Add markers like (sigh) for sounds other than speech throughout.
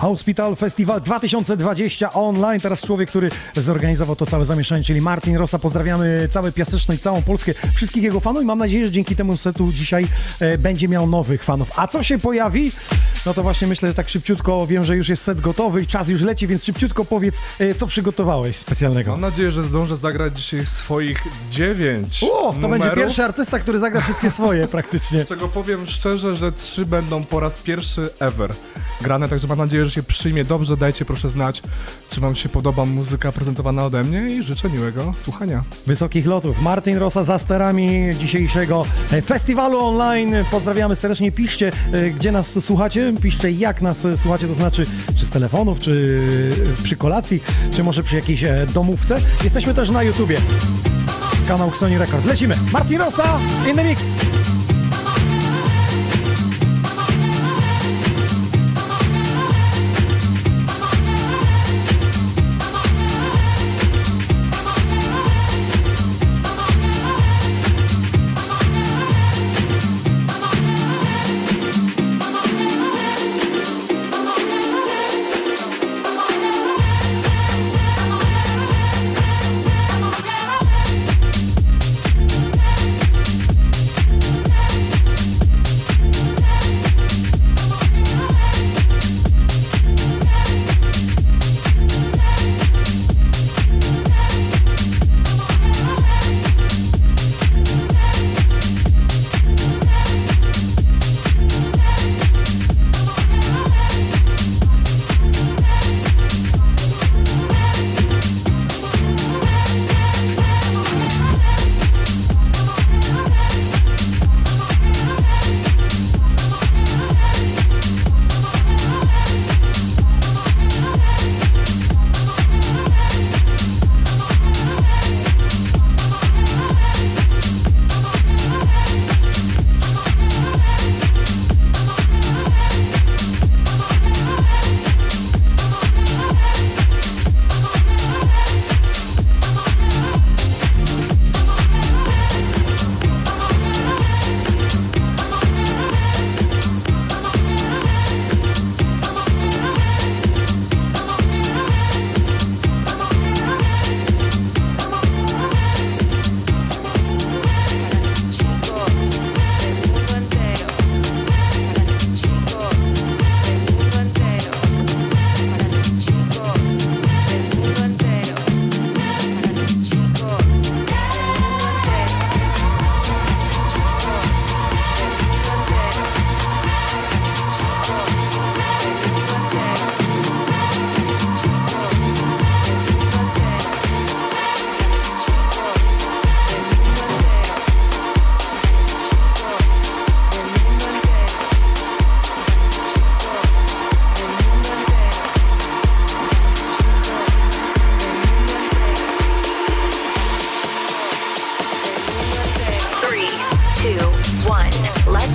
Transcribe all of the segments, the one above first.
Hospital Festival 2020 online. Teraz człowiek, który zorganizował to całe zamieszanie, czyli Martin Rosa. Pozdrawiamy całe Piasteczno i całą Polskę, wszystkich jego fanów i mam nadzieję, że dzięki temu setu dzisiaj e, będzie miał nowych fanów. A co się pojawi? No to właśnie myślę, że tak szybciutko, wiem, że już jest set gotowy i czas już leci, więc szybciutko powiedz, e, co przygotowałeś specjalnego. Mam nadzieję, że zdążę zagrać dzisiaj swoich dziewięć O, to numerów, będzie pierwszy artysta, który zagra wszystkie swoje praktycznie. Z czego powiem szczerze, że trzy będą po raz pierwszy ever grane, także mam nadzieję, że się przyjmie dobrze. Dajcie proszę znać, czy wam się podoba muzyka prezentowana ode mnie i życzę miłego słuchania. Wysokich lotów. Martin Rosa za sterami dzisiejszego e, festiwalu online. Pozdrawiamy serdecznie. Piszcie, e, gdzie nas słuchacie. Piszcie, jak nas słuchacie, to znaczy, czy z telefonów, czy e, przy kolacji, czy może przy jakiejś domówce. Jesteśmy też na YouTubie. Kanał Xoni Records. Lecimy. Martin Rosa in the mix.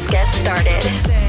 Let's get started.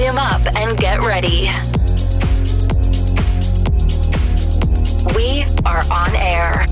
Volume up and get ready. We are on air.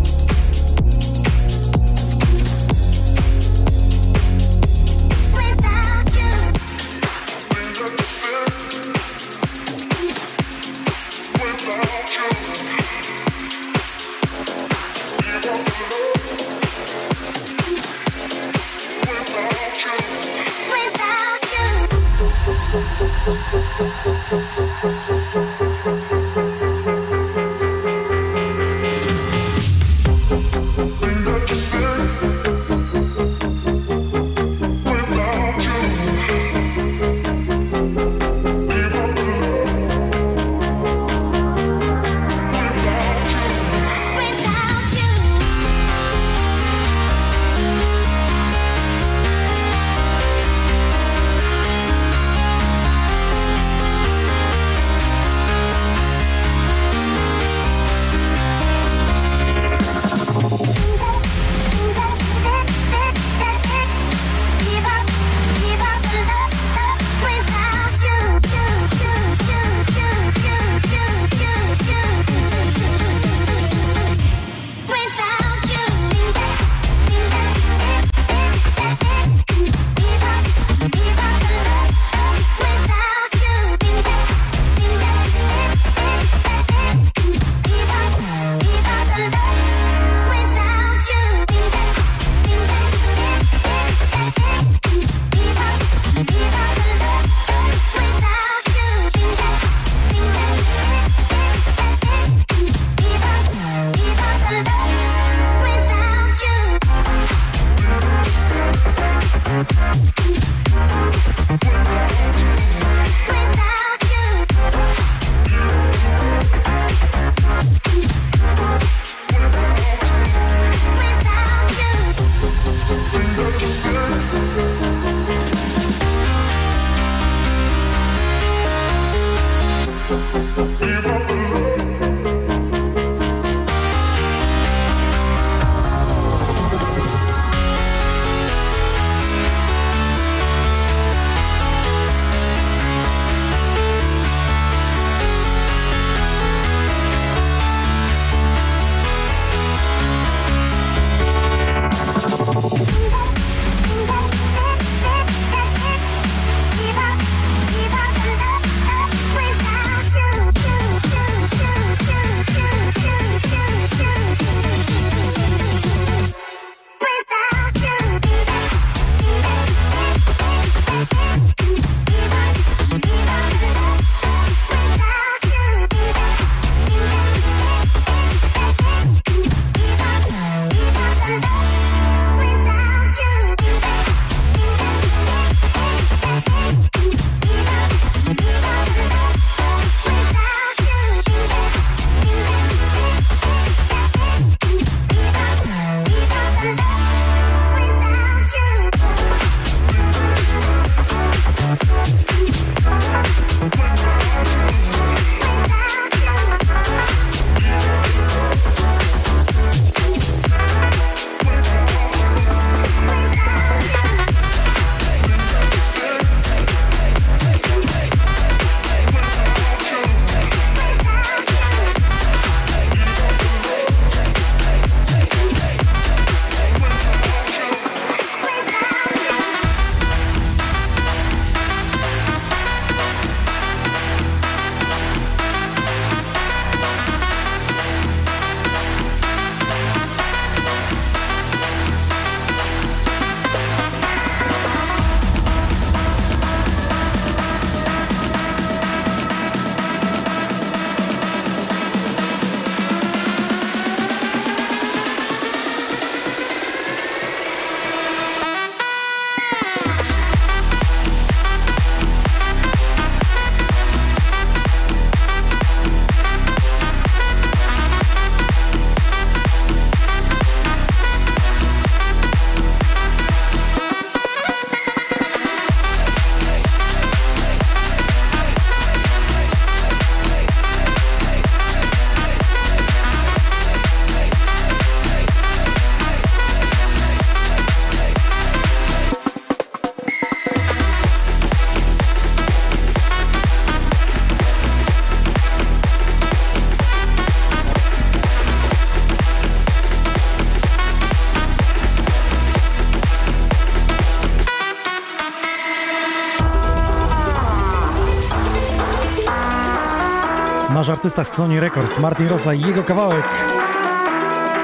Nasz artysta z Sony Records, Martin Rosa i jego kawałek,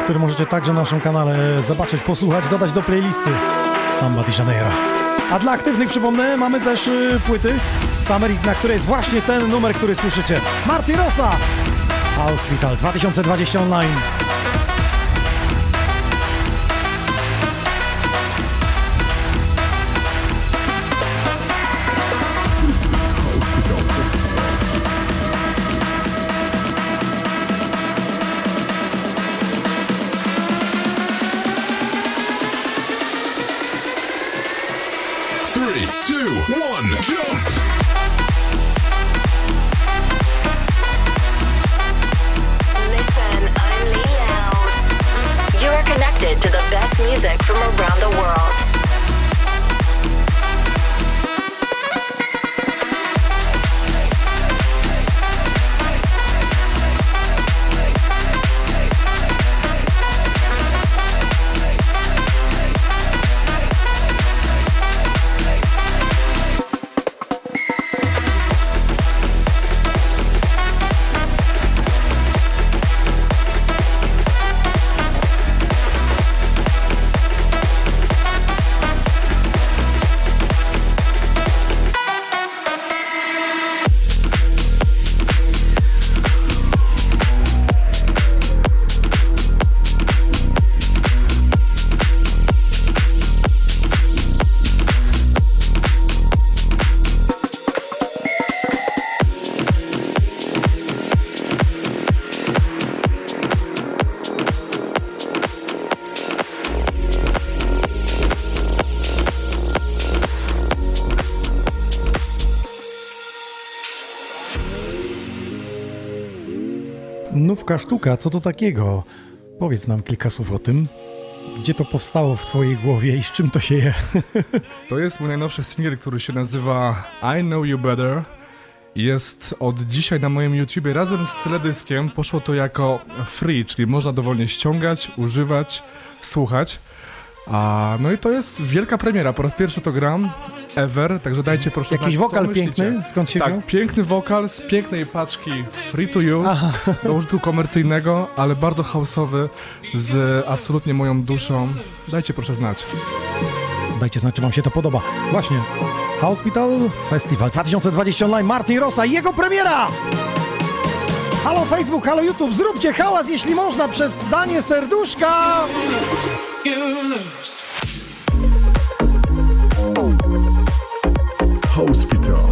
który możecie także na naszym kanale zobaczyć, posłuchać, dodać do playlisty Samba de Janeiro. A dla aktywnych przypomnę, mamy też y, płyty Summer, na której jest właśnie ten numer, który słyszycie. Martin Rosa! Hospital 2020 online. Best music from around the world. Nówka sztuka, co to takiego? Powiedz nam kilka słów o tym. Gdzie to powstało w twojej głowie i z czym to się je? (laughs) To jest mój najnowszy singiel, który się nazywa I Know You Better. Jest od dzisiaj na moim YouTubie razem z teledyskiem. Poszło to jako free, czyli można dowolnie ściągać, używać, słuchać. A, no i to jest wielka premiera. Po raz pierwszy to gram ever, także dajcie proszę Jakiś znać, wokal piękny? Skąd się wziął? Tak, piękny wokal z pięknej paczki free to use do użytku komercyjnego, ale bardzo houseowy z absolutnie moją duszą. Dajcie proszę znać. Dajcie znać, czy wam się to podoba. Właśnie, Hospital Festival 2020 Online, Martin Rosa i jego premiera! Halo Facebook, halo YouTube, zróbcie hałas, jeśli można, przez danie serduszka! Hospital.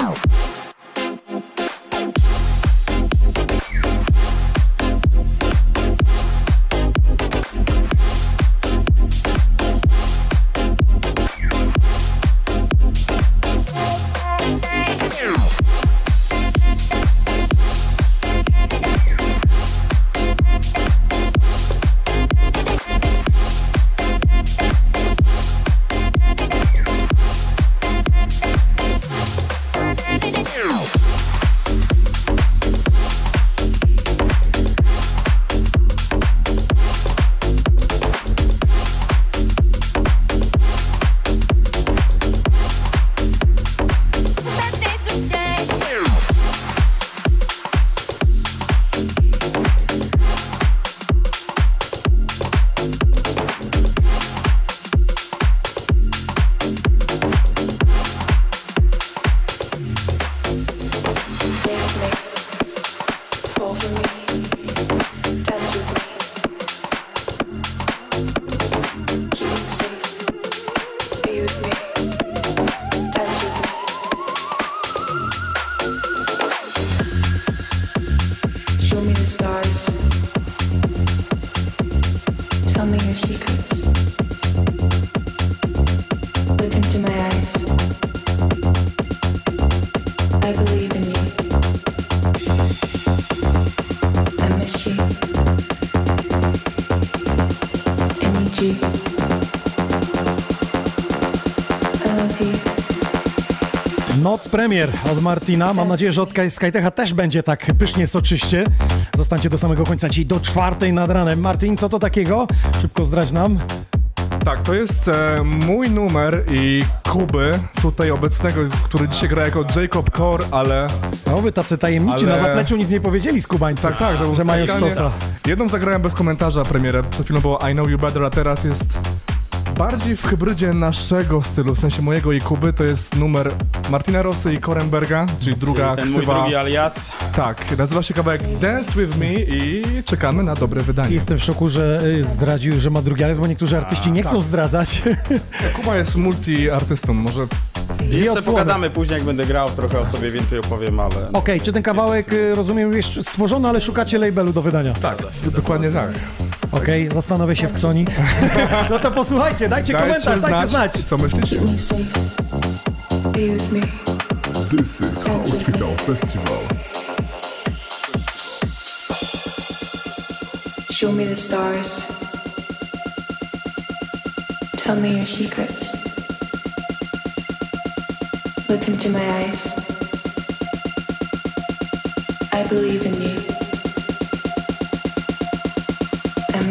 Wow. Noc premier od Martina. Mam nadzieję, że od Skytecha też będzie tak pysznie, soczyście. Zostańcie do samego końca dzisiaj do czwartej nad ranem. Martin, co to takiego? Szybko zdradź nam. Tak, to jest e, mój numer i Kuby, tutaj obecnego, który dzisiaj gra jako Jacob Core, ale No, wy tacy tajemniczy Ale- na zapleczu nic nie powiedzieli z Kubańców, tak, tak, że mają sztosa. Jedną zagrałem bez komentarza premierę, przed chwilą było I Know You Better, a teraz jest bardziej w hybrydzie naszego stylu, w sensie mojego i Kuby, to jest numer Martina Rosy i Korenberga, czyli druga Ten mój ksywa. drugi alias. Tak, nazywa się kawałek Dance With Me i czekamy na dobre wydanie. Jestem w szoku, że y, zdradził, że ma drugi alias, bo niektórzy artyści nie chcą tak. zdradzać. (laughs) Kuba jest multi-artystą, może Dwie Jeszcze odsłony. pogadamy później, jak będę grał, trochę o sobie więcej opowiem, ale... Okej, czy ten kawałek, y, rozumiem, jest stworzony, ale szukacie labelu do wydania? tak, dokładnie tak. Okej, zastanowię się w Ksoni. no to posłuchajcie, dajcie, komentarz, dajcie znać. co myślicie. This is Hospital Festival. Show me the stars. Tell me your secrets. Look into my eyes. I believe in you.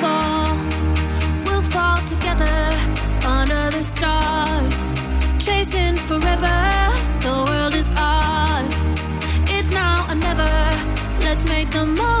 fall, we'll fall together under the stars, chasing forever. The world is ours, it's now or never. Let's make the most.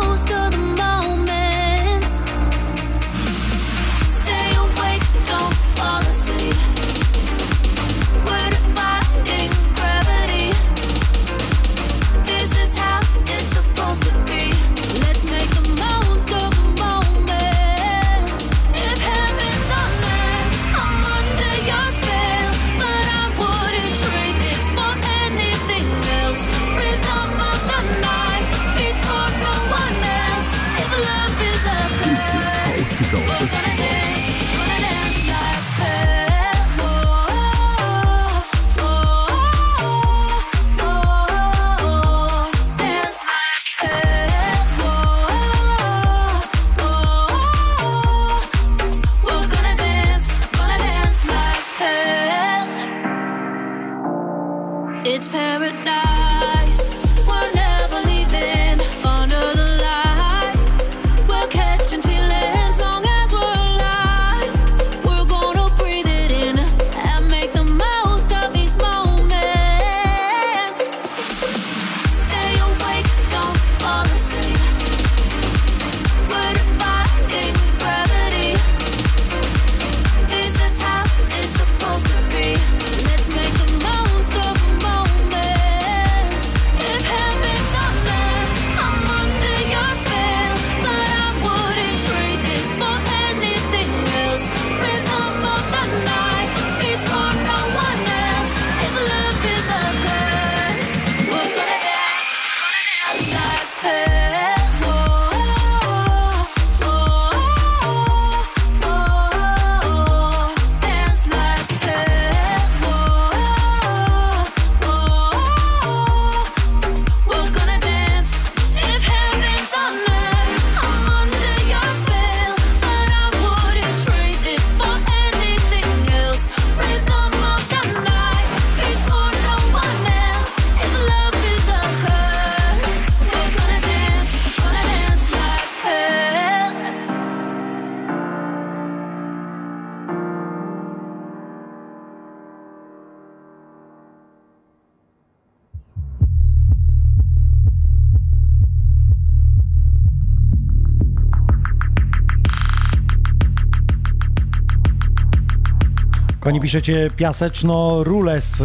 Piszecie Piaseczno Rules.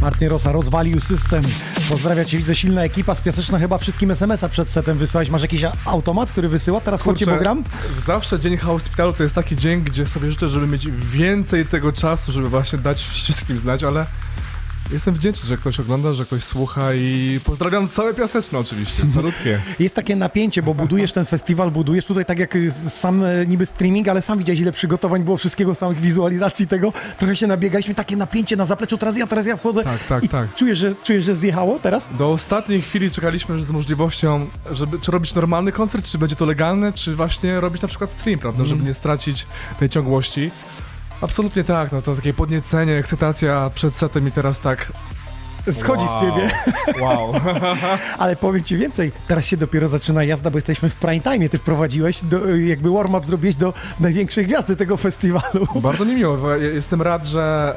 Martin Rosa rozwalił system. Pozdrawia cię, widzę silna ekipa z Piaseczna chyba wszystkim SMS-a przed setem wysłałeś. Masz jakiś automat, który wysyła? Teraz chodźcie, bo gram? Zawsze Dzień Hospitalu to jest taki dzień, gdzie sobie życzę, żeby mieć więcej tego czasu, żeby właśnie dać wszystkim znać, ale jestem wdzięczny, że ktoś ogląda, że ktoś słucha i pozdrawiam całe Piaseczno oczywiście, calutkie. (laughs) Jest takie napięcie, bo budujesz ten festiwal, budujesz tutaj tak jak y, sam e, niby streaming, ale sam widziałeś ile przygotowań było wszystkiego, samych wizualizacji tego. Trochę się nabiegaliśmy, takie napięcie na zapleczu, teraz ja, teraz ja wchodzę. Tak, tak, I tak. Czujesz, że, czujesz, że zjechało teraz? Do ostatniej chwili czekaliśmy z możliwością, żeby czy robić normalny koncert, czy będzie to legalne, czy właśnie robić na przykład stream, prawda, Mhm. żeby nie stracić tej ciągłości. Absolutnie tak, no to takie podniecenie, ekscytacja przed setem i teraz tak... Schodzi z ciebie. Wow. (laughs) Ale powiem ci więcej, teraz się dopiero zaczyna jazda, bo jesteśmy w prime time. Ty wprowadziłeś, do, jakby warm-up zrobiłeś do największej gwiazdy tego festiwalu. Bardzo mi miło, jestem rad, że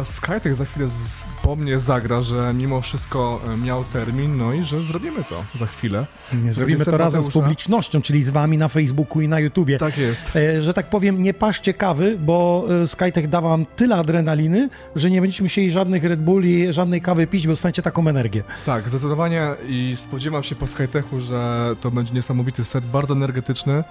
e, Skytech za chwilę z, po mnie zagra, że mimo wszystko e, miał termin, no i że zrobimy to za chwilę. Zrobimy to razem z publicznością, czyli z wami na Facebooku i na YouTubie. Tak jest. E, że tak powiem, nie paszcie kawy, bo e, Skytech da wam tyle adrenaliny, że nie będziecie musieli żadnych Red Bulli, żadnej kawy pić, bo dostaniecie taką energię. Tak, zdecydowanie i spodziewam się po Skytechu, że to będzie niesamowity set, bardzo energetyczny,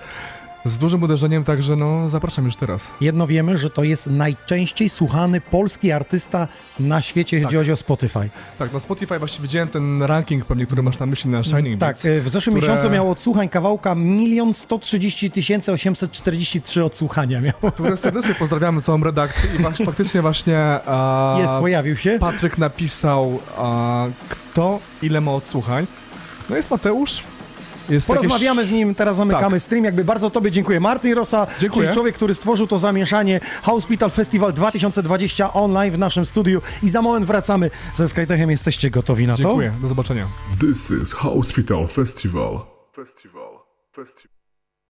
z dużym uderzeniem, także no zapraszam już teraz. Jedno wiemy, że to jest najczęściej słuchany polski artysta na świecie, jeśli chodzi o Spotify. Tak, na Spotify właśnie widziałem ten ranking pewnie, który masz na myśli na Shining Tak, Beats. e, w zeszłym które- miesiącu miało odsłuchań kawałka 1 130 843 odsłuchania miało. które serdecznie pozdrawiamy całą redakcję i właśnie, faktycznie właśnie a, Jest, pojawił się. Patryk napisał, a, kto ile ma odsłuchań. No jest Mateusz. Jest Porozmawiamy z nim, teraz zamykamy Tak. stream. Jakby bardzo Tobie dziękuję. Martin Rosa, Dziękuję. czyli człowiek, który stworzył to zamieszanie Hospital Festival 2020 online w naszym studiu i za moment wracamy ze Skytechem. Jesteście gotowi na to? Dziękuję, do zobaczenia. This is Hospital Festival. Festival. Festival.